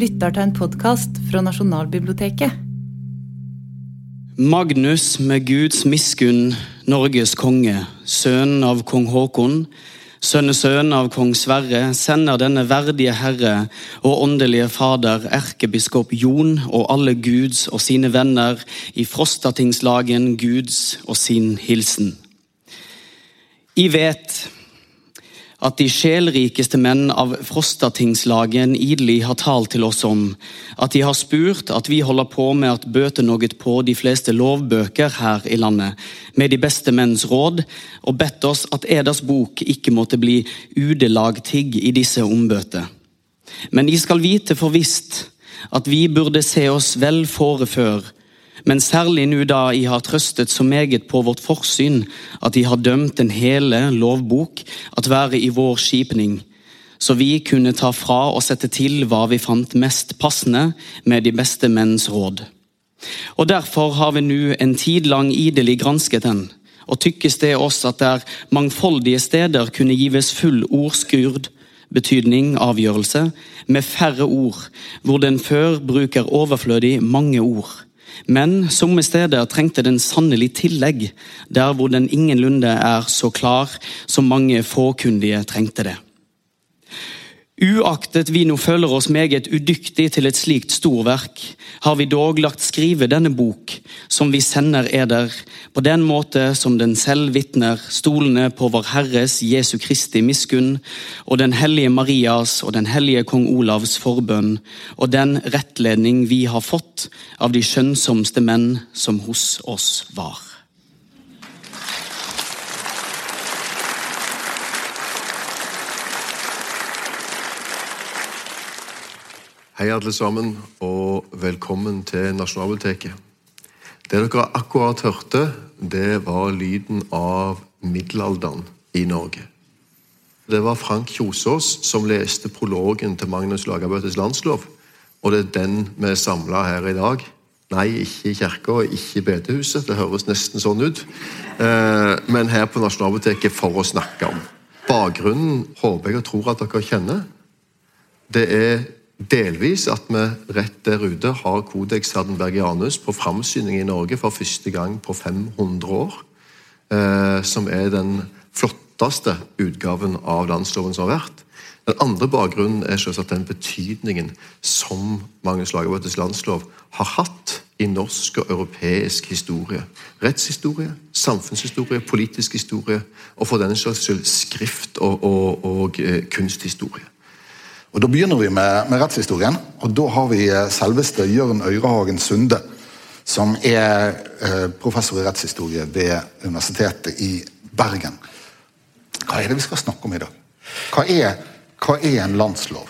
lytter til en podkast fra Nasjonalbiblioteket. Magnus med Guds miskunn, Norges konge, sønn av kong Haakon, sønnesønn av kong Sverre, sender denne verdige Herre og åndelige Fader, erkebiskop Jon og alle Guds og sine venner i Frostatingslagen Guds og sin hilsen. I vet at de sjelrikeste menn av Frostatingslagen idelig har talt til oss om, at de har spurt at vi holder på med at bøte noe på de fleste lovbøker her i landet, med de beste menns råd, og bedt oss at Edas bok ikke måtte bli udelagtigg i disse ombøter. Men de skal vite for visst at vi burde se oss vel fore før, men særlig nå da I har trøstet så meget på vårt forsyn at De har dømt den hele lovbok at være i vår skipning, så vi kunne ta fra og sette til hva vi fant mest passende med de beste menns råd. Og Derfor har vi nå en tid lang idelig gransket den, og tykkes det oss at der mangfoldige steder kunne gives full ordskurd, betydning, avgjørelse, med færre ord, hvor den før bruker overflødig mange ord men somme steder trengte den sannelig tillegg, der hvor den ingenlunde er så klar som mange fåkundige trengte det. Uaktet vi nå føler oss meget udyktig til et slikt storverk, har vi dog lagt skrive denne bok, som vi sender eder, på den måte som den selv vitner, stolende på Vår Herres Jesu Kristi miskunn, og den hellige Marias og den hellige kong Olavs forbønn, og den rettledning vi har fått av de skjønnsomste menn som hos oss var. Hei, alle sammen, og velkommen til Nasjonalbiblioteket. Det dere akkurat hørte, det var lyden av middelalderen i Norge. Det var Frank Kjosås som leste prologen til Magnus Lagabøtes landslov. Og det er den vi er samla her i dag. Nei, ikke i kirka ikke i bedehuset, det høres nesten sånn ut. Eh, men her på Nasjonalbiblioteket for å snakke om. Bakgrunnen håper jeg og tror at dere kjenner. Det er Delvis at vi rett der ute har Codex Hardenbergianus på framsyning i Norge for første gang på 500 år. Eh, som er den flotteste utgaven av landsloven som har vært. Den andre bakgrunnen er selvsagt den betydningen som Magnus Lagerbøttes landslov har hatt i norsk og europeisk historie. Rettshistorie, samfunnshistorie, politisk historie og for denne slags skyld skrift- og, og, og eh, kunsthistorie. Og Da begynner vi med, med, rettshistorien. og Da har vi eh, selveste Jørn Øyrehagen Sunde, som er eh, professor i rettshistorie ved Universitetet i Bergen. Hva er det vi skal snakke om i dag? Hva er, hva er en landslov?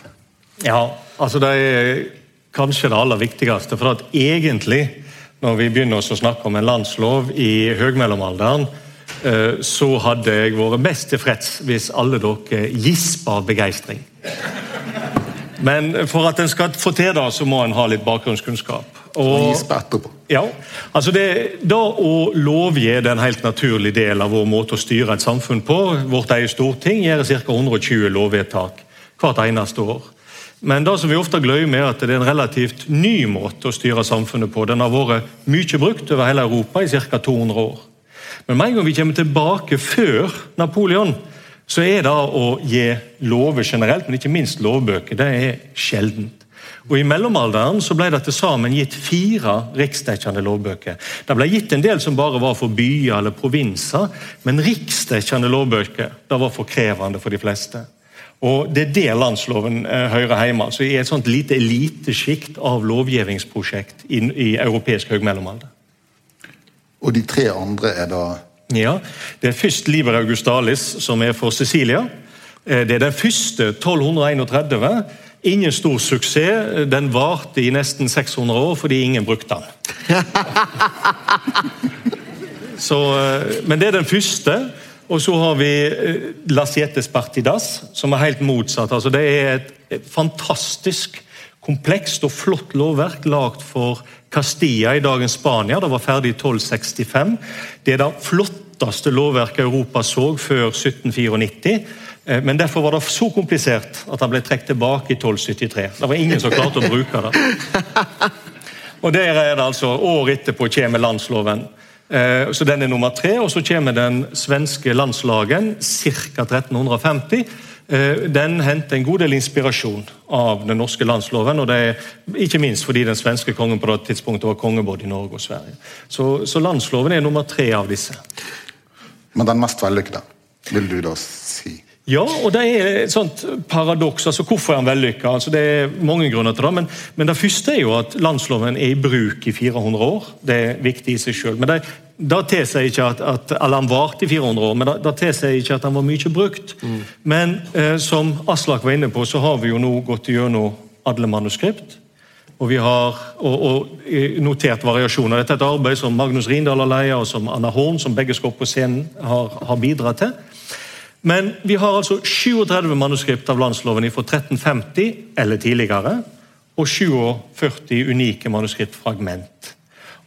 Ja, altså Det er kanskje det aller viktigste. For at egentlig, når vi begynner å snakke om en landslov i høgmellomalderen, eh, så hadde jeg vært mest tilfreds hvis alle dere gispa av begeistring. Men for at en skal få til det, så må en ha litt bakgrunnskunnskap. Og, ja, altså det, da Å lovgi er en helt naturlig del av vår måte å styre et samfunn på. Vårt eget storting gjør ca. 120 lovvedtak hvert eneste år. Men det som vi ofte glemmer er at det er en relativt ny måte å styre samfunnet på. Den har vært mye brukt over hele Europa i ca. 200 år. Men med en gang vi kommer tilbake før Napoleon, så er det å gi lover generelt, men ikke minst lovbøker, det er sjeldent. Og I mellomalderen så ble det til sammen gitt fire riksdekkende lovbøker. Det ble gitt en del som bare var for byer eller provinser, men riksdekkende lovbøker det var for krevende for de fleste. Og Det er det landsloven eh, hører hjemme altså i et sånt lite elitesjikt av lovgivningsprosjekt i, i europeisk høgmellomalder. Og de tre andre er da ja, Det er først Liber Augustalis, som er for Sicilia. Eh, det er den første 1231. Ingen stor suksess. Den varte i nesten 600 år fordi ingen brukte den. Så, eh, men det er den første. Og så har vi eh, Lasietes Partidas, som er helt motsatt. Altså, det er et fantastisk komplekst og flott lovverk lagd for Castilla i dagens Spania. Det var ferdig i 1265. Det er det flotteste lovverket Europa så før 1794. Eh, men derfor var det så komplisert at han ble trukket tilbake i 1273. Det var ingen som klarte å bruke det. Og Der er det altså År etterpå kommer landsloven. Eh, så Den er nummer tre. og Så kommer den svenske landslagen ca. 1350. Eh, den henter en god del inspirasjon av den norske landsloven. og det er Ikke minst fordi den svenske kongen på det tidspunktet var konge både i Norge og Sverige. Så, så landsloven er nummer tre av disse. Men den mest vellykkede, vil du da si? Ja, og det er et sånt paradoks. altså Hvorfor er han vellykka? Altså, det er mange grunner til det. Men, men, det første er jo at landsloven er i bruk i 400 år. Det er viktig i seg sjøl. Men det, det tilsier ikke at, at eller han varte i 400 år, men det, det tilsier ikke at han var mye brukt. Mm. Men eh, som Aslak var inne på, så har vi jo nå gått gjennom alle manuskript. Og vi har og, og notert variasjoner. Dette er et arbeid som Magnus Rindal har leia, og som Anna Horn, som begge skal opp på scenen, har, har bidratt til. Men vi har altså 37 manuskript av landsloven fra 1350 eller tidligere, og 47 unike manuskriptfragment.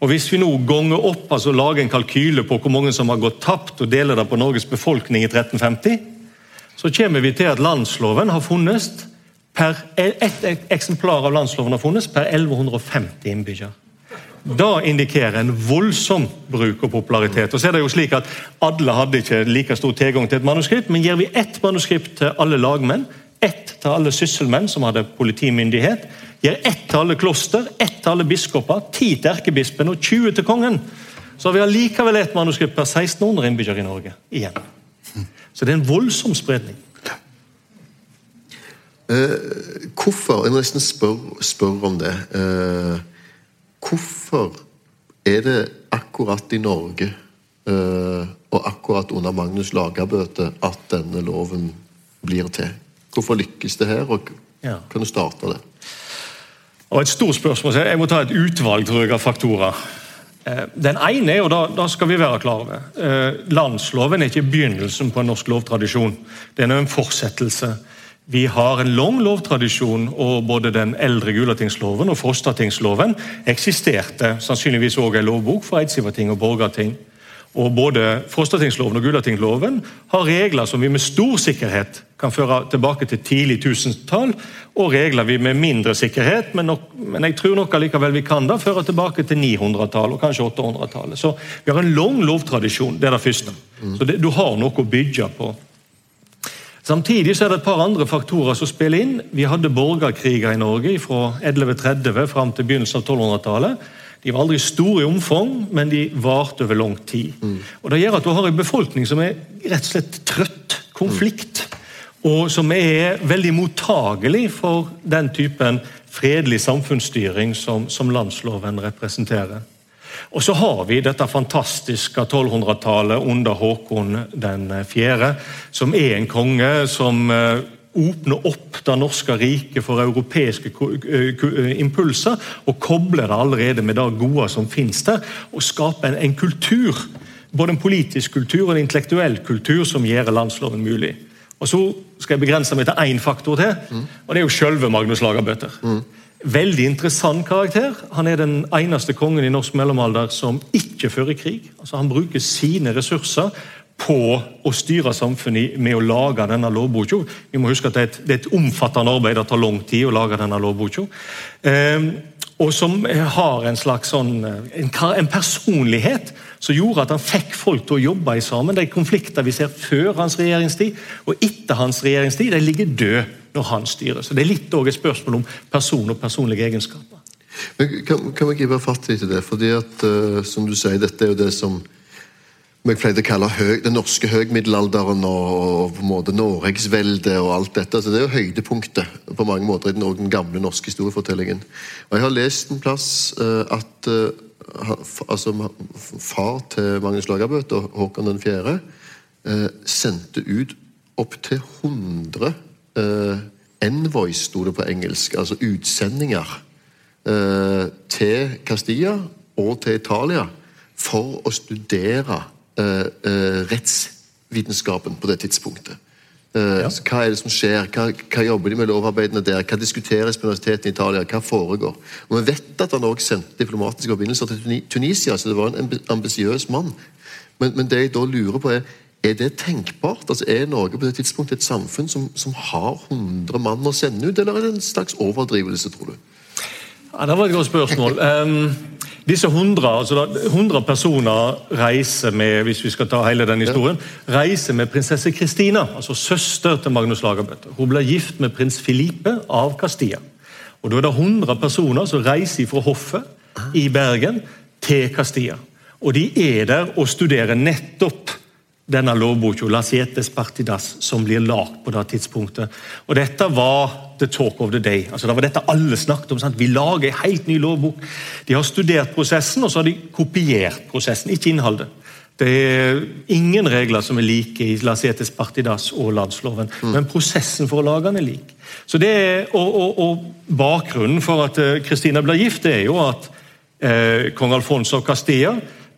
Og Hvis vi nå ganger opp, altså lager en kalkyle på hvor mange som har gått tapt, og deler det på Norges befolkning i 1350, så kommer vi til at landsloven har funnes per, et eksemplar av landsloven har funnes per 1150 innbyggere. Da indikerer en voldsom bruk og popularitet. Og så er det jo slik at Alle hadde ikke like stor tilgang til et manuskript, men gir vi ett manuskript til alle lagmenn, ett til alle sysselmenn som hadde politimyndighet, gir ett til alle kloster, ett til alle biskoper, ti til erkebispen og 20 til kongen, så har vi allikevel ett manuskript per 1600 innbyggere i Norge igjen. Så det er en voldsom spredning. Eh, hvorfor Jeg må nesten spørre spør om det. Eh, Hvorfor er det akkurat i Norge uh, og akkurat under Magnus Lagabøte at denne loven blir til? Hvorfor lykkes det her, og kan du starte det? Og Et stort spørsmål. Jeg må ta et utvalg tror jeg, av faktorer. Eh, den ene er, og da, da skal vi være klar over, eh, Landsloven er ikke begynnelsen på en norsk lovtradisjon. Den er en fortsettelse. Vi har en lang lovtradisjon, og både den eldre Gulatingsloven og Frostatingsloven eksisterte sannsynligvis også en lovbok for Eidsivating og Borgarting. Og Både Frostatingsloven og Gulatingsloven har regler som vi med stor sikkerhet kan føre tilbake til tidlig tusentall, og regler vi med mindre sikkerhet, men, nok, men jeg tror nok allikevel vi kan da føre tilbake til 900-tallet og kanskje 800-tallet. Så vi har en lang lovtradisjon. Det er det første. Så det, Du har noe å bygge på. Samtidig er det et par andre faktorer som spiller inn. Vi hadde borgerkriger i Norge fra 1130 fram til begynnelsen av 1200-tallet. De var aldri store i omfang, men de varte over lang tid. Mm. Og Det gjør at du har en befolkning som er rett og slett trøtt. Konflikt. Mm. Og som er veldig mottagelig for den typen fredelig samfunnsstyring som, som landsloven representerer. Og så har vi dette fantastiske 1200-tallet under Håkon den 4., som er en konge som eh, åpner opp det norske riket for europeiske eh, impulser og kobler det allerede med det gode som finnes der, og skaper en, en kultur, både en politisk kultur og en intellektuell kultur, som gjør landsloven mulig. Og Så skal jeg begrense meg til én faktor til, og det er jo sjølve Magnus Lagerbøter. Mm. Veldig interessant karakter. Han er den eneste kongen i norsk mellomalder som ikke fører krig. Altså Han bruker sine ressurser på å styre samfunnet med å lage denne lovboka. Vi må huske at det er, et, det er et omfattende arbeid, det tar lang tid å lage denne lovboka. Eh, og som har en slags sånn, en, en, personlighet som gjorde at han fikk folk til å jobbe sammen. De konflikter vi ser før hans regjeringstid og etter hans regjeringstid, de ligger døde når han styrer. Så Det er litt et spørsmål om person og personlige egenskaper. Men kan, kan vi gripe fatt i det? Fordi at, uh, som du sier, Dette er jo det som jeg pleide å kalle høy, den norske høgmiddelalderen og, og på en måte Norgesveldet og alt dette. så Det er jo høydepunktet på mange måter i den, den gamle norske historiefortellingen. Og Jeg har lest en plass uh, at uh, altså, far til Magnus Lagabøte, Håkon 4., uh, sendte ut opptil 100 uh, envoys, sto det på engelsk, altså utsendinger, uh, til Castilla og til Italia for å studere rettsvitenskapen på det tidspunktet. Ja. Hva er det som skjer? Hva, hva, jobber de med lovarbeidene der? Hva diskuteres på universitetet i Italia? Hva foregår? Og Vi vet at han også sendte diplomatiske forbindelser til Tunisia, så det var en ambisiøs mann. Men, men det jeg da lurer på, er er det tenkbart? Altså, Er Norge på det tidspunktet et samfunn som, som har 100 mann å sende ut, eller er det en slags overdrivelse, tror du? Ja, Det var et godt spørsmål. Um, disse 100, altså 100 personer reiser med hvis vi skal ta hele den historien, reiser med prinsesse Kristina, altså søster til Magnus Lagerbøtte. Hun ble gift med prins Filipe av Castilla. Og Da er det 100 personer som reiser fra hoffet i Bergen til Castilla. Og De er der og studerer nettopp denne lovboka, La Sietes Partidas, som blir lagd på det tidspunktet. Og Dette var the talk of the day. Altså Det var dette alle snakket om. Sant? Vi lager en helt ny lovbok. De har studert prosessen, og så har de kopiert prosessen, ikke innholdet. Det er ingen regler som er like i La Sietes Partidas og landsloven, mm. men prosessen for å lage den er lik. Så det er, og, og, og Bakgrunnen for at Kristina eh, blir gift, det er jo at eh, kong Alfonso av Castilla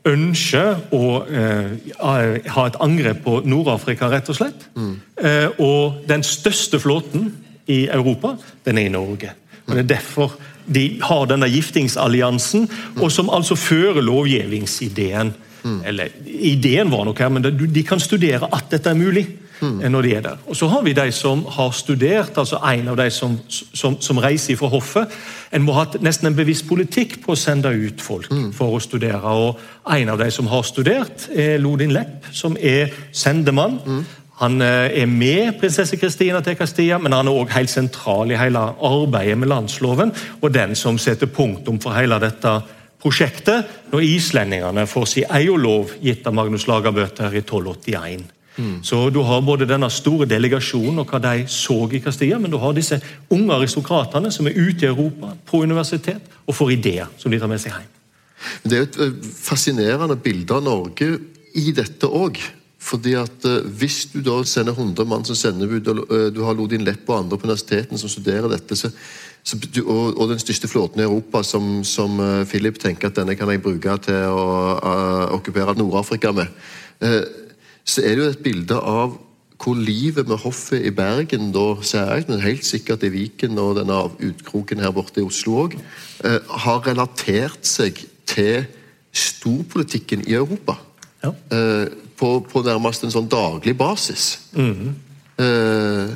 ønsker å eh, ha et angrep på Nord-Afrika, rett og slett. Mm. Eh, og den største flåten i Europa, den er i Norge. Og Det er derfor de har denne giftingsalliansen, mm. og som altså fører lovgivningsideen. Mm. Eller ideen var nok her, men de kan studere at dette er mulig. Mm. når de er der. Og Så har vi de som har studert, altså en av de som, som, som reiser fra hoffet. En må ha nesten en bevisst politikk på å sende ut folk mm. for å studere. og En av de som har studert, er Lodin Lepp, som er sendemann. Mm. Han eh, er med prinsesse Kristina til Castilla, men han er også helt sentral i hele arbeidet med landsloven, og den som setter punktum for hele dette prosjektet når islendingene får sin egen lov gitt av Magnus Lagerbøter i 1281. Mm. Så Du har både denne store delegasjonen og hva de så i Castilla, men du har disse unge aristokratene som er ute i Europa, på universitet, og får ideer som de tar med seg hjem. Det er et eh, fascinerende bilde av Norge i dette òg. Fordi at uh, Hvis du da sender 100 mann som sendebud, og uh, du har Lodin Lepp og andre på universitetene som studerer dette, så, så, og, og, den største flåten i Europa, som, som uh, Philip tenker at denne kan jeg bruke til å okkupere Nord-Afrika med så er det jo et bilde av hvor livet med hoffet i Bergen, da særlig, men helt sikkert i Viken og denne utkroken her borte i Oslo òg, eh, har relatert seg til storpolitikken i Europa. Ja. Eh, på, på, nærmest en sånn daglig basis. Mm -hmm. eh,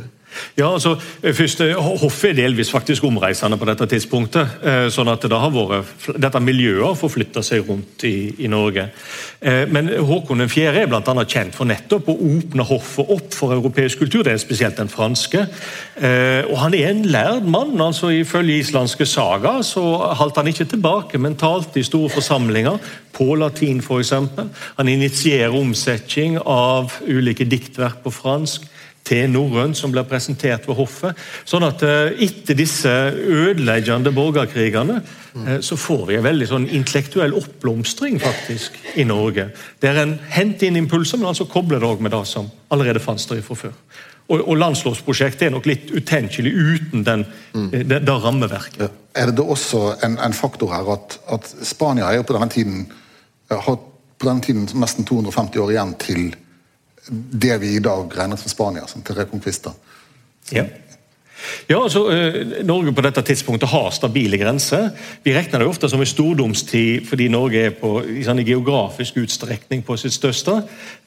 ja, altså, eh, først, eh, Hoffet er delvis faktisk omreisende på dette tidspunktet. Eh, sånn at det har vært, Dette miljøet har forflytta seg rundt i, i, Norge. Men Håkon 4. er blant annet kjent for nettopp å åpne hoffet opp for europeisk kultur. Det er spesielt den franske. Og Han er en lærd mann. altså Ifølge islandske saga så holdt han ikke tilbake, men talte i store forsamlinger på latin f.eks. Han initierer omsetning av ulike diktverk på fransk til norrønt som blir presentert ved hoffet. Sånn at uh, Etter disse ødeleggende borgerkrigene uh, så får vi en veldig sånn intellektuell oppblomstring faktisk i Norge. Der en henter inn impulser, men altså kobler det også med det som allerede fantes der fra før. Og, og Landslovsprosjektet er nok litt utenkelig uten den, mm. det, det, rammeverket. Ja. Er det da også en, en faktor her at, at, Spania er på denne tiden har på denne tiden nesten 250 år igjen til det vi i dag regner som Spania, som til rekonkvista. Ja. Ja, altså, Norge på dette tidspunktet har stabile grenser. Vi regner det ofte som en stordomstid fordi Norge er på i sånn geografisk utstrekning på sitt største.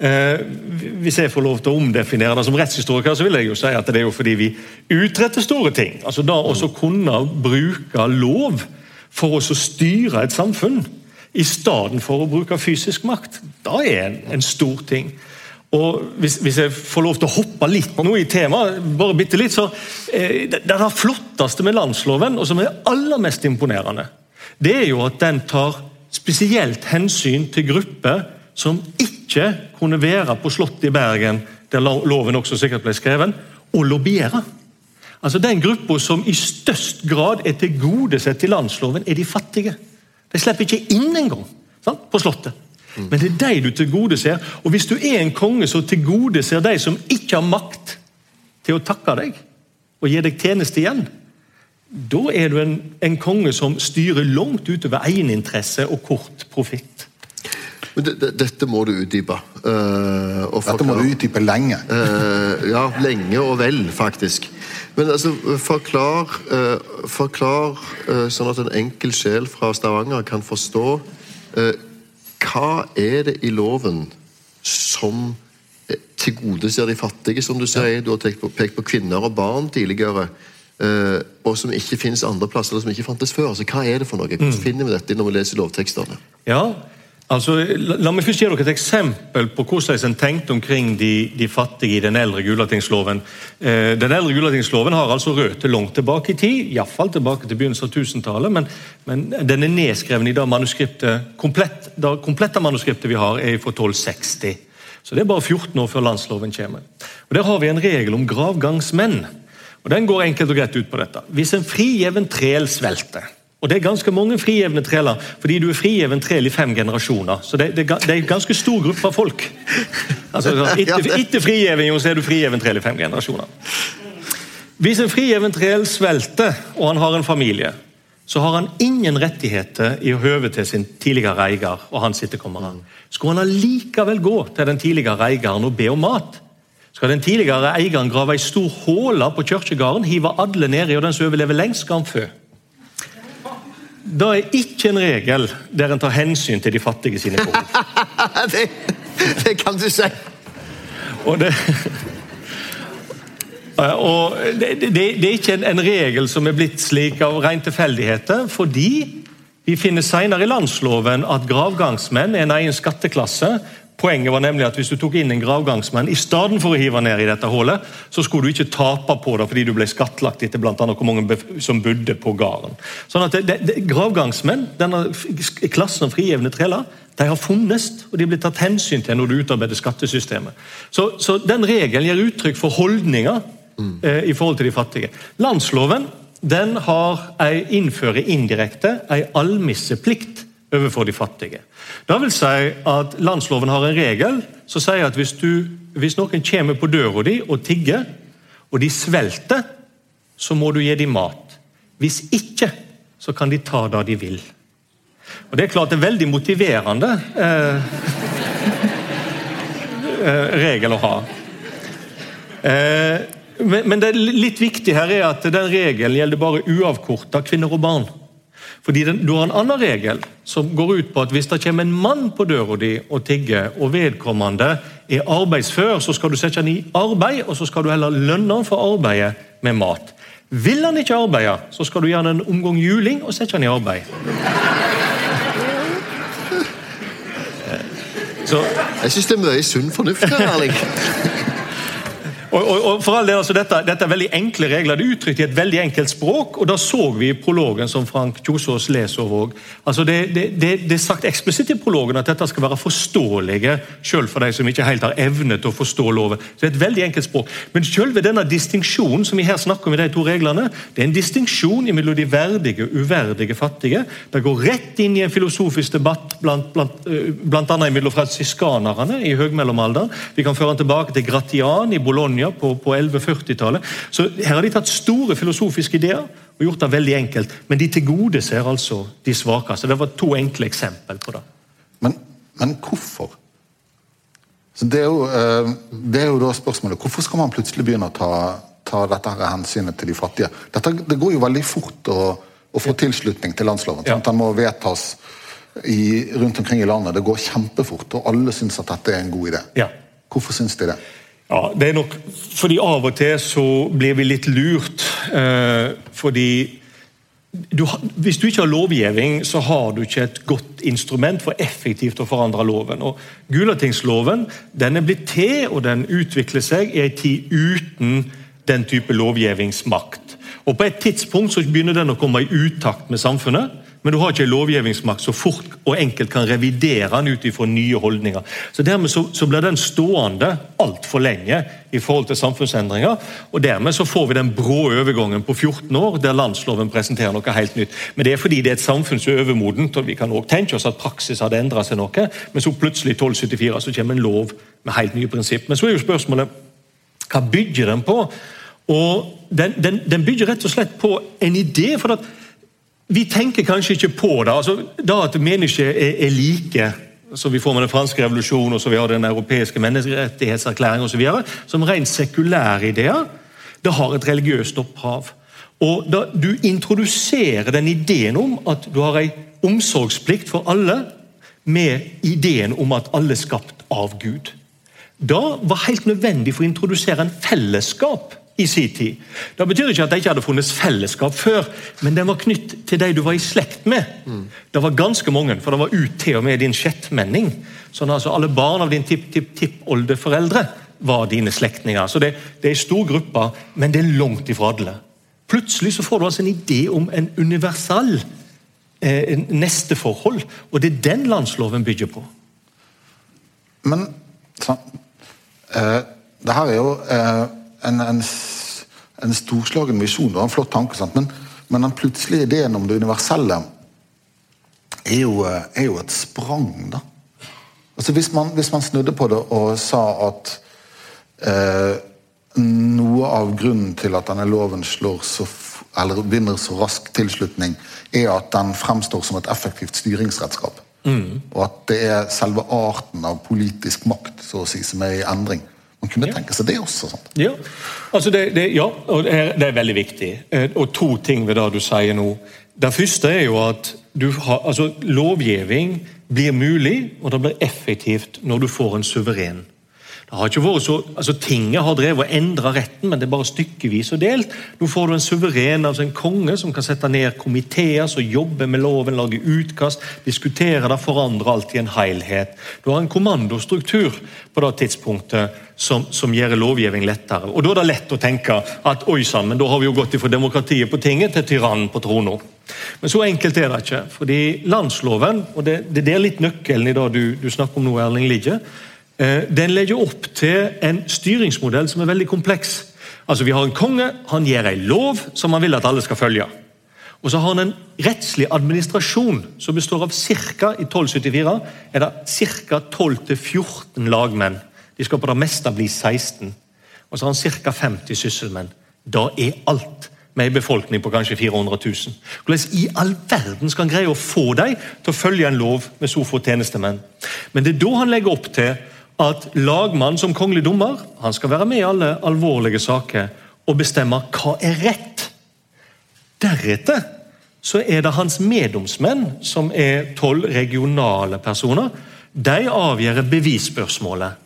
Eh, hvis jeg får lov til å omdefinere det som rettshistoriker, så vil jeg jo si at det er jo fordi vi utretter store ting. Altså Da å kunne bruke lov for å styre et samfunn i stedet for å bruke fysisk makt, da er en, en stor ting. Og hvis, hvis, jeg får lov til å hoppe litt nå i temaet, bare bitte litt, så eh, det, det flotteste med landsloven, og som er aller mest imponerende, det er jo at den tar spesielt hensyn til grupper som ikke kunne være på Slottet i Bergen, der loven også sikkert ble skrevet, og lobbyere. Altså Den gruppa som i størst grad er tilgodesett i landsloven, er de fattige. De slipper ikke inn engang på Slottet. Men det er de du tilgodeser. Og hvis du er en konge som tilgodeser de som ikke har makt til å takke deg og gi deg tjeneste igjen, da er du en, en konge som styrer langt utover egeninteresse og kort profitt. Men det, det, Dette må du utdype. Uh, dette må du utdype lenge. uh, ja, lenge og vel, faktisk. Men altså, forklar, uh, forklar sånn at en enkel sjel fra Stavanger kan forstå hva er det i loven som eh, tilgodeser de fattige, som du sier. Du har pekt på, pekt på kvinner og barn tidligere. Uh, og som ikke finnes andre plasser, eller som ikke fantes før. Altså, Hva er det for noe? Hvordan finner vi dette når vi leser lovtekstene? Ja, altså, la, la meg først gi dere et eksempel på hvordan en tenkte omkring de, de fattige i den eldre Gulatingsloven. Eh, den eldre Gulatingsloven har altså røtter langt tilbake i tid, iallfall tilbake til begynnelsen av 1000-tallet, men, men den er nedskreven i det manuskriptet, komplett, det komplette manuskriptet vi har, er fra 1260. Så det er bare 14 år før landsloven kommer. Og Der har vi en regel om gravgangsmenn. Og Den går enkelt og greit ut på dette. Hvis en frigjeven trel svelter og Det er ganske mange frigjevne treler, fordi du er frigjeven trel i fem generasjoner. Så det, det, det er en ganske stor gruppe av folk. Altså, Etter, etter frigjeving så er du frigjeven trel i fem generasjoner. Hvis en frigjeven trel svelter, og han har en familie, så har han ingen rettigheter i høve til sin tidligere eier og hans etterkommere. Skulle han allikevel gå til den tidligere eieren og be om mat, skal den tidligere eieren grave ei stor håle på kirkegården, hive alle nedi, og den som overlever lengst, skal han fø. Det er ikke en regel der en tar hensyn til de fattige sine behov. det, det kan du si! Og det, og det, det, det er ikke en, en, regel som er blitt slik av ren tilfeldigheter, fordi vi finner senere i landsloven at gravgangsmenn er en egen skatteklasse. Poenget var nemlig at Hvis du tok inn en gravgangsmenn i stedet for å hive ned i dette hullet, så skulle du ikke tape på det fordi du ble skattlagt etter blant annet hvor mange som bodde på gården. Sånn at det, det, Gravgangsmenn, denne klassen av frigjevne treler, de har funnes, og de blir tatt hensyn til når du utarbeider skattesystemet. Så, så den regelen gir uttrykk for holdninger mm. eh, i forhold til de fattige. Landsloven den har ei, innfører indirekte ei almisseplikt overfor de fattige. Det vil si at Landsloven har en regel som sier at hvis, du, hvis noen kommer på døra di og tigger, og de svelter, så må du gi dem mat. Hvis ikke, så kan de ta det de vil. Og Det er klart det er veldig motiverende eh, eh, regel å ha. Eh, men, det litt viktige her er at den regelen gjelder bare uavkorta kvinner og barn. Fordi den, Du har en annen regel som går ut på at hvis det kommer en mann på døra di og tigger, og vedkommende er arbeidsfør, så skal du sette han i arbeid, og så skal du heller lønne han for arbeidet med mat. Vil han ikke arbeide, så skal du gjøre han en omgang juling og sette han i arbeid. Så. Jeg syns det er mye sunn fornuft her, Erling. Og, og, og for all del, altså, dette, dette, er veldig enkle regler. Det er uttrykt i et veldig enkelt språk, og da så vi i prologen som Frank Kjosås leser òg. Altså, det, det, det, det, er sagt eksplisitt i prologen at dette skal være forståelige selv for de som ikke helt har evne til å forstå loven. Så det er et veldig enkelt språk. Men selve denne distinksjonen som vi her snakker om i de to reglene, det er en distinksjon mellom de verdige og uverdige fattige. Det går rett inn i en filosofisk debatt blant, blant, eh, blant annet mellom fransiskanerne i høgmellomalderen. Vi kan føre den tilbake til Gratian i Bologna Bologna på, på 1140-tallet. Så Her har de tatt store filosofiske ideer og gjort det veldig enkelt. Men de tilgodeser altså de svakeste. Det var to enkle eksempel på det. Men, men hvorfor? Så det er, jo, eh, det er jo da spørsmålet. Hvorfor skal man plutselig begynne å ta, ta dette her hensynet til de fattige? Dette, det går jo veldig fort å, å få tilslutning til landsloven. Ja. Den må vedtas i, rundt omkring i landet. Det går kjempefort, og alle syns at dette er en god idé. Ja. Hvorfor syns de det? Ja, det er nok fordi Av og til så blir vi litt lurt. Eh, fordi du, Hvis du ikke har lovgivning, så har du ikke et godt instrument for effektivt å forandre loven. Og Gulatingsloven den er blitt til, og den utvikler seg i en tid uten den type lovgivningsmakt. Og På et tidspunkt så begynner den å komme i utakt med samfunnet men du har ikke en lovgivningsmakt så fort og enkelt kan revidere den ut ifra nye holdninger. Så Dermed så, så blir den stående altfor lenge i forhold til samfunnsendringer. og Dermed så får vi den brå overgangen på 14 år der landsloven presenterer noe helt nytt. Men det er fordi det er et samfunn som er overmodent, og vi kan også tenke oss at praksis hadde endra seg noe. Men så plutselig i 1274 så kommer en lov med helt nye prinsipp. Men så er jo spørsmålet hva bygger den på? Og den, den, den bygger rett og slett på en idé. for at vi tenker kanskje ikke på det. altså da At mennesker er, er like, som vi får med den franske revolusjonen og så vi har den europeiske menneskerettighetserklæringen osv., som rent sekulære ideer, det har et religiøst opphav. Og da Du introduserer den ideen om at du har en omsorgsplikt for alle, med ideen om at alle er skapt av Gud. da var helt nødvendig for å introdusere en fellesskap i sin tid. Det betyr ikke at det ikke hadde funnes fellesskap før, men den var knytt til de du var i slekt med. Mm. Det var ganske mange, for det var ut til og med din sjettmenning. Sånn altså Alle barn av din tipp-tipp-tippoldeforeldre var dine slektninger. Så det, det er en stor gruppe, men det er langt ifra alle. Plutselig så får du altså en idé om en universal eh, nesteforhold, og det er den landsloven bygger på. Men så, eh, det her er jo eh, en, en, en, storslagen visjon og en flott tanke, men, men, den plutselige ideen om det universelle er jo, eh, er jo et sprang, da. Altså hvis man, hvis man, snudde på det og sa at eh, noe av grunnen til at denne loven slår så, eller vinner så rask tilslutning, er at den fremstår som et effektivt styringsredskap. Mm. Og at det er selve arten av politisk makt så å si, som er i endring. Man kunne ja. tenke seg det også. Sant? Ja, altså det, det, ja, og det er, det er, veldig viktig. Eh, og to ting ved det du sier nå. Det første er jo at har, altså, lovgivning blir mulig, og det blir effektivt når du får en suveren det har ikke vært så, altså Tinget har drevet og endra retten, men det er bare stykkevis og delt. Nå får du en suveren, altså en konge, som kan sette ned komiteer som jobber med loven, lage utkast, diskutere det, forandre alt i en helhet. Du har en kommandostruktur på det tidspunktet som, som gjør lovgivning lettere. Og Da er det lett å tenke at oi sann, men da har vi jo gått fra demokratiet på tinget til tyrannen på trona. Men så enkelt er det ikke. fordi Landsloven, og det, det er litt nøkkelen i det du, du snakker om nå, Erling Lidje, Eh, den legger opp til en styringsmodell som er veldig kompleks. Altså, Vi har en konge, han gir en lov som han vil at alle skal følge. Og så har han en rettslig administrasjon som består av ca. i 1274 er det ca. 12-14 lagmenn. De skal på det meste bli 16. Og så har han ca. 50 sysselmenn. Da er alt med en befolkning på kanskje 400 000. Hvordan i all verden skal han greie å få dem til å følge en lov med så få tjenestemenn? Men det er da han legger opp til at lagmann som kongelig dommer han skal være med i alle alvorlige saker og bestemme hva er rett. Deretter så er det hans meddomsmenn, som er tolv regionale personer. De avgjør bevisspørsmålet.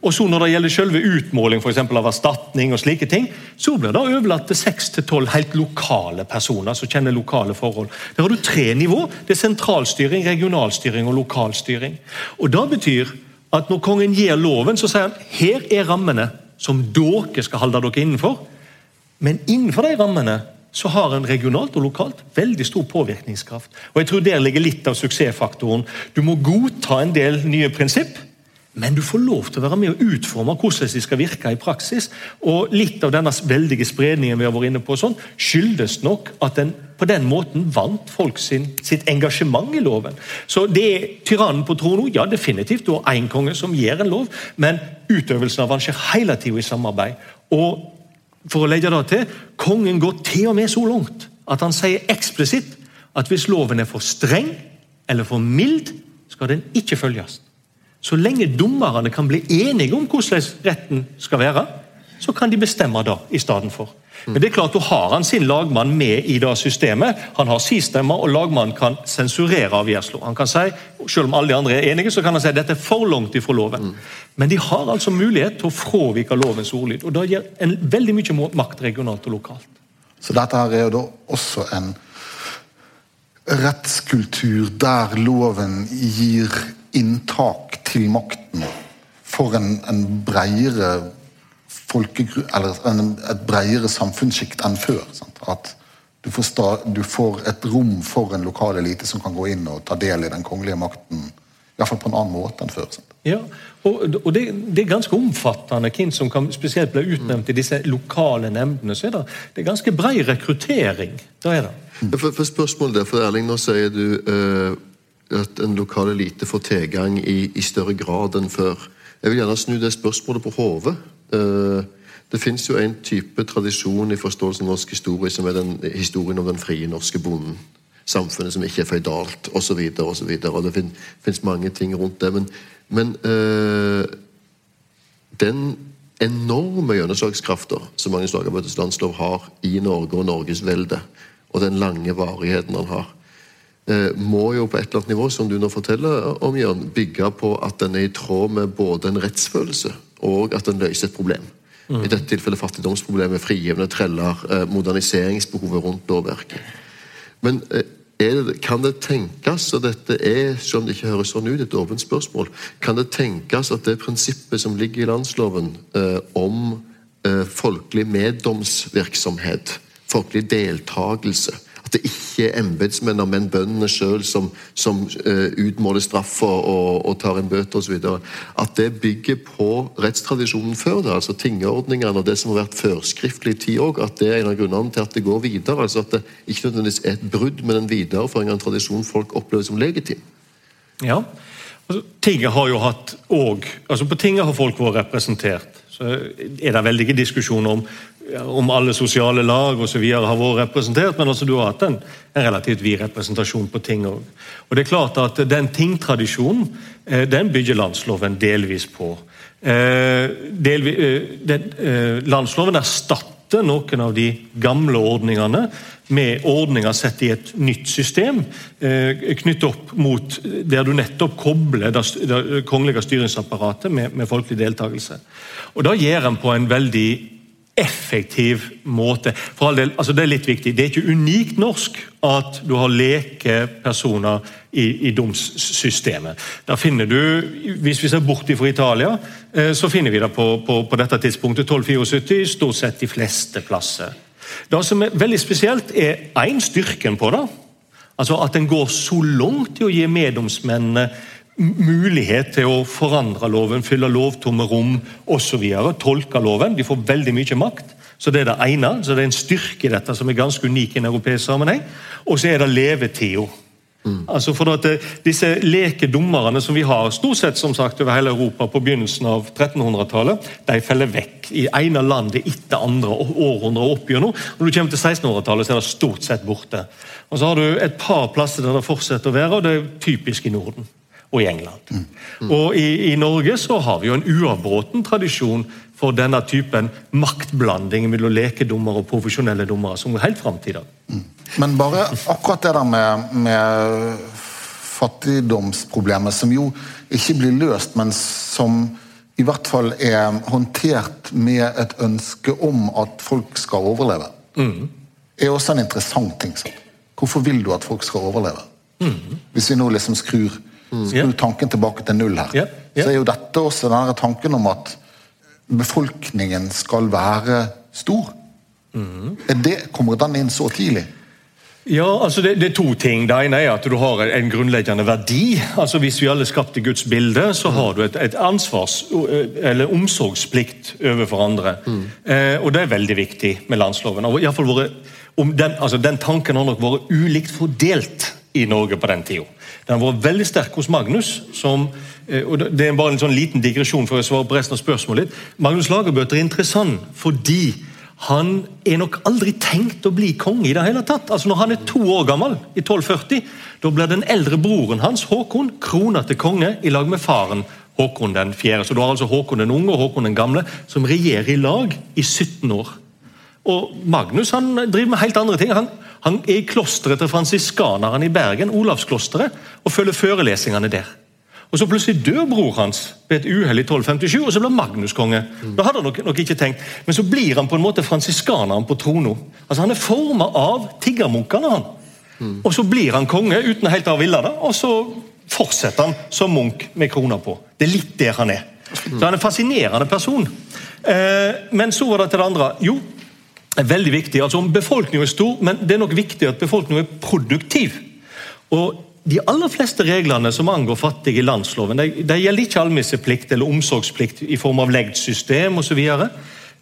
Og så Når det gjelder selve utmåling for av erstatning, og slike ting, så blir det overlatt til seks til tolv helt lokale personer som kjenner lokale forhold. Der har du tre nivå. Det er sentralstyring, regionalstyring og lokalstyring. Og Det betyr at når kongen gir loven, så sier han her er rammene som dere skal holde dere innenfor. Men innenfor de rammene så har en regionalt og lokalt veldig stor påvirkningskraft. Og jeg tror Der ligger litt av suksessfaktoren. Du må godta en del nye prinsipp, men du får lov til å være med og utforme hvordan de skal virke i praksis. Og Litt av denne veldige spredningen vi har vært inne på sånn, skyldes nok at den på den måten vant folk sin, sitt engasjement i loven. Så det er tyrannen på tronen, ja definitivt, du har én konge som gir en lov, men utøvelsen av den skjer hele tida i samarbeid. Og for å legge det til, Kongen går til og med så langt at han sier eksplisitt at hvis loven er for streng eller for mild, skal den ikke følges. Så lenge dommerne kan bli enige om hvordan retten skal være, så kan de bestemme det i stedet for. Men det er klart, da har han sin lagmann med i det systemet. Han har sin stemme, og lagmannen kan sensurere avgjørelsen. Han kan si, Selv om alle de andre er enige, så kan han si at dette er for langt ifra loven. Men de har altså mulighet til å fravike lovens ordlyd. og Det gir en veldig mye makt regionalt og lokalt. Så dette her er jo da også en rettskultur der loven gir inntak til makten for en, en bredere eller en, et bredere samfunnssjikt enn før. Sant? At du får, sta, du får, et rom for en lokal elite som kan gå inn og ta del i den kongelige makten. I hvert fall på en annen måte enn før. Sant? Ja, og, og det, det, er ganske omfattende hvem som kan spesielt bli utnevnt i disse lokale nemndene. så er det, det er ganske bred rekruttering. Da er det. For, for spørsmålet der, for Erling, nå sier du uh at en lokal elite får tilgang i, i, større grad enn før. Jeg vil gjerne snu det spørsmålet på hodet. Uh, det fins jo en type tradisjon i forståelsen av norsk historie som er den historien om den frie norske bonden. Samfunnet som ikke er føydalt, osv. osv. Det fins mange ting rundt det. Men, men øh, den enorme gjennomslagskrafta som Magnus Lagabøtes landslov har i Norge og Norges velde, og den lange varigheten han har, Eh, må jo på et eller annet nivå som du nå forteller om, Jørn, bygge på at den er i tråd med både en rettsfølelse og at den løser et problem. I dette tilfellet fattigdomsproblemet, frigivende treller, eh, moderniseringsbehovet rundt lovverket. Men eh, det, kan det tenkes, og dette er, selv om det ikke høres sånn ut, et åpent spørsmål, kan det tenkes at det prinsippet som ligger i landsloven eh, om eh, folkelig meddomsvirksomhet, folkelig deltakelse, det ikke er embetsmennene, men bøndene sjøl som, som uh, utmåler straffa og, og tar inn bøter osv. At det bygger på rettstradisjonen før det, altså tingordningene og det som har vært førskriftlig i tid òg. At det er en av grunnene til at det går videre. altså At det ikke nødvendigvis er et brudd, men en videreføring av en tradisjon folk opplever som legitim. Ja. Altså, tinget har jo hatt òg altså På tinget har folk vært representert. Så er det veldige diskusjoner om, om alle sosiale lag og videre har vært representert, men altså du har hatt en, en relativt vid representasjon på ting òg. Og det er klart at den tingtradisjonen eh, den bygger landsloven delvis på. Eh, delvis, eh, den, landsloven erstatter noen av de gamle ordningene med ordninger sett i et nytt system, knyttet opp mot der du nettopp kobler det kongelige styringsapparatet med, med folkelig deltakelse. Og Da gjør en på en veldig effektiv måte. For all del, altså Det er litt viktig. Det er ikke unikt norsk at du har lekepersoner i, i domssystemet. Da finner du, Hvis vi ser bort fra Italia, eh, så finner vi det på, på, på dette tidspunktet 1274 stort sett de fleste plasser. Det som er veldig spesielt, er én styrken på det. Altså At en går så langt i å gi meddomsmennene mulighet til å forandre loven, fylle lovtomme rom osv. Tolke loven. De får veldig mye makt. Så Det er det ene. så Det er en styrke i dette som er ganske unik i en europeisk sammenheng. Og så er det levetida. Mm. Altså for at eh, Disse lekedommerne som vi har stort sett som sagt over hele Europa på begynnelsen av 1300-tallet, de feller vekk i ene landet etter andre århundre opp gjennom. Når du kommer til 1600-tallet, så er det stort sett borte. Og Så har du et par plasser der det fortsetter å være, og det er typisk i Norden og i England. Mm. Mm. Og i, i, Norge så har vi jo en uavbråten tradisjon for denne typen maktblanding mellom lekedommere og profesjonelle dommere, som går helt fram til i dag. Mm. Men bare akkurat det der med, med fattigdomsproblemet, som jo ikke blir løst, men som i hvert fall er håndtert med et ønske om at folk skal overleve, mm. er også en interessant ting. Sånn. Hvorfor vil du at folk skal overleve? Mm. Hvis vi nå liksom skrur, skrur tanken tilbake til null her, så er jo dette også denne tanken om at befolkningen skal være stor. Mm. Det, kommer den inn så tidlig? Ja, altså det, det, er to ting. Det ene er at du har en grunnleggende verdi. Altså Hvis vi alle skapte Guds bilde, så har du et, et ansvars- eller omsorgsplikt overfor andre. Mm. Eh, og Det er veldig viktig med landsloven. Og i hvert fall våre, den, altså den tanken har nok vært ulikt fordelt i Norge på den tida. Den har vært veldig sterk hos Magnus. som eh, og Det er bare en sånn liten digresjon for å svare på resten av spørsmålet. Magnus Lagerbøter er interessant fordi han er nok aldri tenkt å bli konge i det hele tatt. Altså Når han er to år gammel, i 1240, da blir den eldre broren hans, Håkon, krona til konge i lag med faren Håkon den fjerde. Så du har altså Håkon den unge og Håkon den gamle som regjerer i lag i 17 år. Og Magnus han driver med helt andre ting. Han, han er i klosteret til fransiskanerne i Bergen, Olavsklosteret, og følger forelesningene der. Og Så plutselig dør bror hans ved et uhell i 1257, og så blir Magnus konge. Mm. Da hadde han nok, nok, ikke tenkt, Men så blir han på en måte fransiskaneren på trona. Altså, han er forma av tiggermunkene. han. Mm. Og Så blir han konge uten helt å ha villet det, og så fortsetter han som munk med krona på. Det er litt der han er. Så Han er en fascinerende person. Eh, men så var det til det andre. Jo, er veldig viktig. Altså om Befolkningen er stor, men det er nok viktig at befolkningen er produktiv. Og de aller fleste reglene som angår fattige i landsloven, de, de gjelder ikke allmisseplikt eller omsorgsplikt i form av legdsystem osv.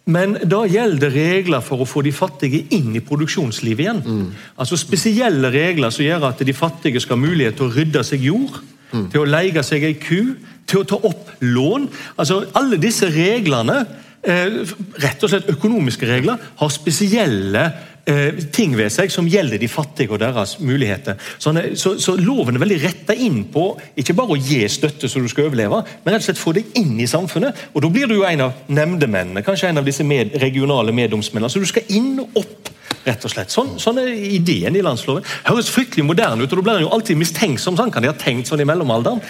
Men da gjelder regler for å få de fattige inn i produksjonslivet igjen. Mm. Altså Spesielle regler som gjør at de fattige skal ha mulighet til å rydde seg jord, mm. til å leie seg ei ku, til å ta opp lån. Altså Alle disse reglene, rett og slett økonomiske regler, har spesielle Eh, ting ved seg som gjelder de fattige og deres muligheter. Så, så, så loven er veldig retta inn på ikke bare å gi støtte så du skal overleve, men rett og slett få deg inn i samfunnet. Og Da blir du jo en av nemndemennene, kanskje en av disse med, regionale meddomsmennene. Så du skal inn og opp rett og slett. Sånn, sånn er ideen i landsloven. Høres fryktelig moderne ut, og da blir en jo alltid mistenksom. Sånn kan de ha tenkt sånn i mellomalderen.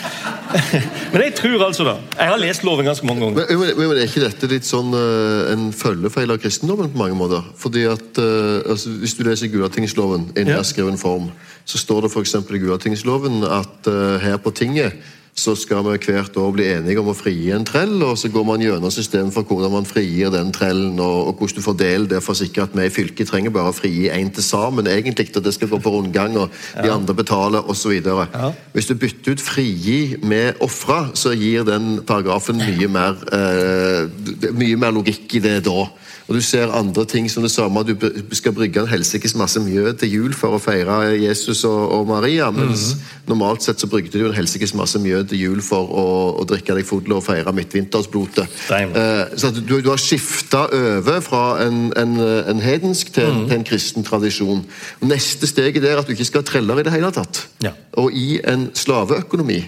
Men jeg tror altså da Jeg har lest loven ganske mange ganger. Men, men, men Er ikke dette litt sånn uh, en følgefeil av kristendommen på mange måter? Fordi at uh, altså, Hvis du leser Gulatingsloven i Ja. nedskreven form, så står det f.eks. i Gulatingsloven at uh, her på tinget så skal vi hvert år bli enige om å frigi en trell, og så går man gjennom systemet for hvordan man frigir den trellen, og, og hvordan du fordeler det for å sikre at vi i fylket trenger bare å frigi én til sammen, egentlig, og det skal gå på rundgang, og de andre betaler, osv. Ja. Hvis du bytter ut 'frigi' med 'ofra', så gir den paragrafen mye mer, eh, mye mer logikk i det da. Og Du ser andre ting som det samme. Du skal brygge en helsikes masse mjød til jul for å feire Jesus og, og Maria, mens normalt sett så brygde du en helsikes masse mjød til jul for å, å drikke deg full og feire midtvintersblotet. Eh, så du, du har skifta over fra en, en, en hedensk til, til en kristen tradisjon. Neste steget er at du ikke skal ha treller i det hele tatt. Ja. Og i en slaveøkonomi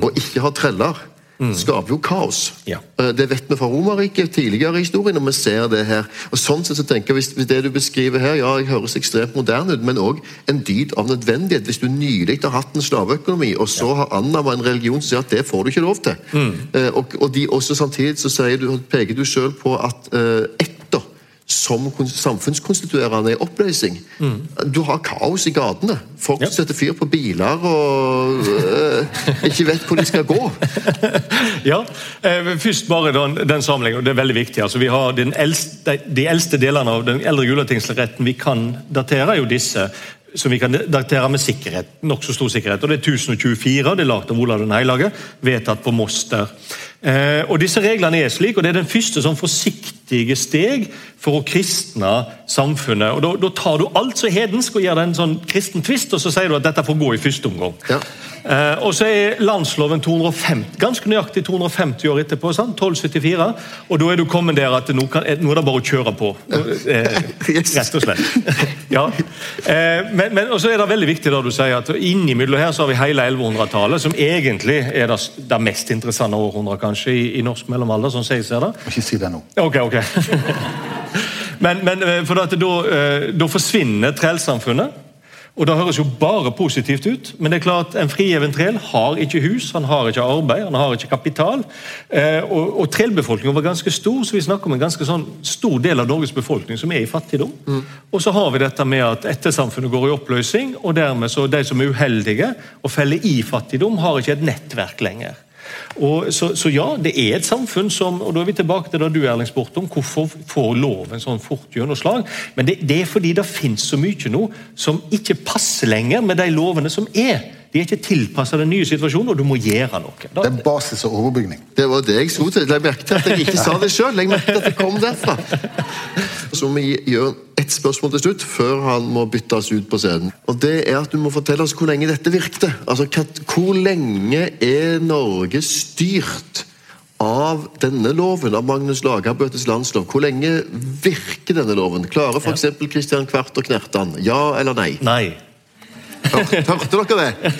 og ikke ha treller skaper jo kaos. Ja. Eh, Det vet vi fra Romerriket tidligere i historien, og vi ser det her. Og sånn sett så tenker jeg, hvis, Det du beskriver her, ja, jeg høres ekstremt moderne ut, men òg en dyd av nødvendighet. Hvis du nylig har hatt en slaveøkonomi, og så har annammet en religion som sier at det får du ikke lov til. mm. og, og de også samtidig så sier du, peker du sjøl på at eh, etter som samfunnskonstituerende i oppløsning. Du har kaos i gatene. Folk Ja. setter fyr på biler og øh, ikke vet hvor de skal gå. Ja, eh, Først bare den, den og det er veldig viktig. altså Vi har den eldste, de, eldste delene av den eldre Gulatingsretten vi kan datere, er jo disse som vi kan datere med sikkerhet, nokså stor sikkerhet. og Det er 1024, det er lagd av Olav den hellige, vedtatt på Moster. Eh, og disse Reglene er slik, og det er den første sånn forsiktige steg for å kristne samfunnet. og Da, da tar du alt som er hedensk og gir det en sånn kristen tvist, og så sier du at dette får gå i første omgang. Ja. Eh, og så er landsloven 250, ganske nøyaktig 250 år etterpå. Sant? 1274. Og da er du kommet der at nå, kan, nå er det bare å kjøre på. Eh, Rett og slett. ja. eh, men, men og så er det veldig viktig da du sier at innimellom her så har vi hele 1100-tallet, som egentlig er det, det mest interessante århundret kanskje i, i norsk mellomalder. sånn som jeg ser det. Ikke si det nå. Ok, ok. men, men eh, for at da, eh, da forsvinner trellsamfunnet. Og Det høres jo bare positivt ut, men det er klart en frigjeven trell har ikke hus, han har ikke arbeid, han har ikke kapital. Eh, og og trellbefolkninga var ganske stor, så vi snakker om en ganske sånn stor del av Norges befolkning som er i fattigdom. Og så har vi dette med at ettersamfunnet går i oppløsning, og dermed så de som er uheldige og feller i fattigdom, har ikke et nettverk lenger. Og så, så ja, det er et samfunn som og da er vi tilbake til det du Erling spurte om, hvorfor får loven sånn fort gjennomslag. Men det, det er fordi det finnes så mye nå som ikke passer lenger med de lovene som er. De er ikke tilpassa den nye situasjonen, og du må gjøre noe. Da, Det er basis og overbygning. Det var det jeg skulle til. Jeg til at jeg ikke sa det sjøl. Jeg til at det kom derfra. Så må vi gjøre ett spørsmål til slutt, før han må byttes ut på scenen. Og det er at Du må fortelle oss hvor lenge dette virkte. Altså, Hvor lenge er Norge styrt av denne loven, av Magnus Lagabøtes landslov? Hvor lenge virker denne loven? Klarer f.eks. Kristian Kvart og Knertan? Ja eller nei? nei. Hørte, hørte dere det?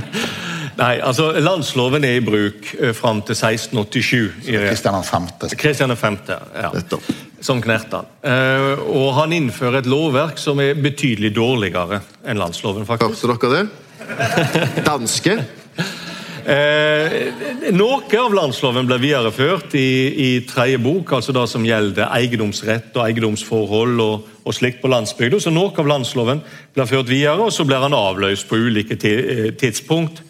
nei, altså Landsloven er i bruk eh, fram til 1687. Kristian 5. Kristian 5. Ja. Nettopp. Som Knertan. Eh, og han innfører et lovverk som er betydelig dårligere enn landsloven. faktisk. Hørte dere det? Danske? Eh, noe av landsloven ble videreført i, i tredje bok, altså det som gjelder eiendomsrett og eiendomsforhold og, og slikt på landsbygda. Så noe av landsloven ble ført videre, og så blir han avløst på ulike eh, tidspunkt.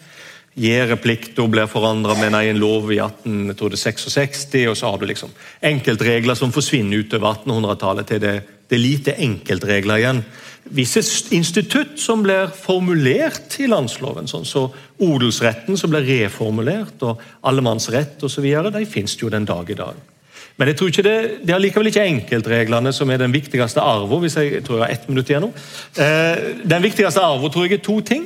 Gjerdeplikta blir forandra med en lov i 1866, og så har du liksom enkeltregler som forsvinner utover 1800-tallet til det, det er lite enkeltregler igjen. Visse institutt som blir formulert i landsloven, sånn så odelsretten som blir reformulert, og allemannsrett osv., de finnes jo den dag i dag. Men jeg tror ikke det, det er likevel ikke enkeltreglene som er den viktigste arven. Hvis jeg, jeg tror jeg har ett minutt igjen. Eh, den viktigste arven tror jeg er to ting.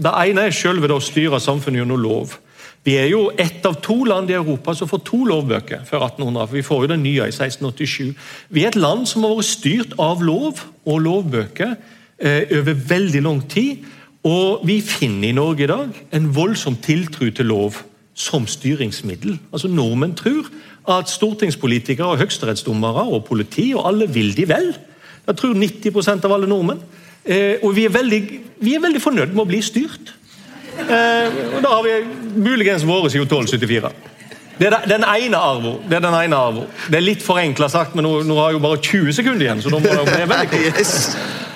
Det ene er selve det å styre samfunnet gjennom lov. Vi er jo ett av to land i Europa som får to lovbøker før 1800. for Vi får jo den nye i 1687. Vi er et land som har vært styrt av lov og lovbøker eh, over veldig lang tid. Og vi finner i Norge i dag en voldsom tiltro til lov som styringsmiddel. Altså Nordmenn tror at stortingspolitikere og høyesterettsdommere og politi og alle vil de vel. Det tror 90% av alle nordmenn. Eh, og vi er, veldig, vi er veldig fornøyd med å bli styrt. Eh, og da har vi muligens vært siden 1274. Det er den ene arvo. Det er den ene arvo. Det er litt forenkla sagt, men nå, nå, har jeg jo bare 20 sekunder igjen. så da må det bli veldig kort.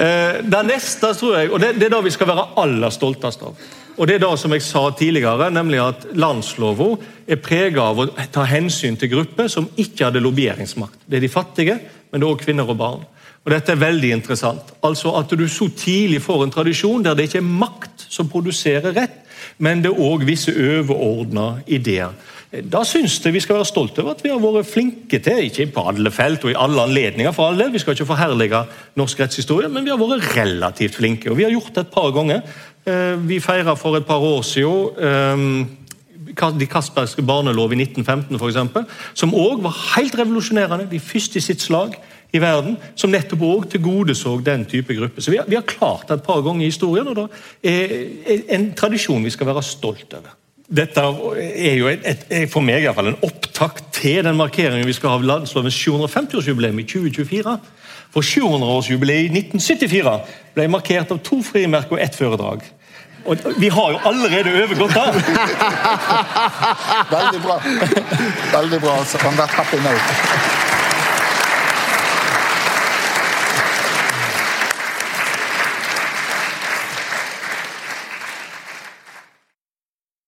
Eh, det neste, tror jeg, og det, det er det vi skal være aller stoltest av. Og det er det som jeg sa tidligere, nemlig at Landsloven er prega av å ta hensyn til grupper som ikke hadde lobbyeringsmakt. Det er de fattige, men det er også kvinner og barn. Og Dette er veldig interessant. Altså At du så tidlig får en tradisjon der det ikke er makt som produserer rett, men det er òg visse overordna ideer. Da syns jeg vi skal være stolte over at vi har vært flinke til, ikke på alle felt og i alle anledninger, for alle, vi skal ikke forherlige norsk rettshistorie, men vi har vært relativt flinke. Og vi har gjort det et par ganger. Eh, vi feira for et par år siden eh, de Castbergske barnelov i 1915, for eksempel, som òg var helt revolusjonerende. De første i sitt slag i verden, som nettopp òg tilgodeså den type gruppe. Så vi har, vi har, klart det et par ganger i historien, og det er en tradisjon vi skal være stolt over. Dette er jo et, et, for meg i hvert fall en opptakt til den markeringen vi skal ha av landslovens 750-årsjubileum i 2024. For 700-årsjubileet i 1974 ble markert av to frimerker og ett foredrag. Og vi har jo allerede overgått her. Veldig bra. Veldig bra. On være happy note.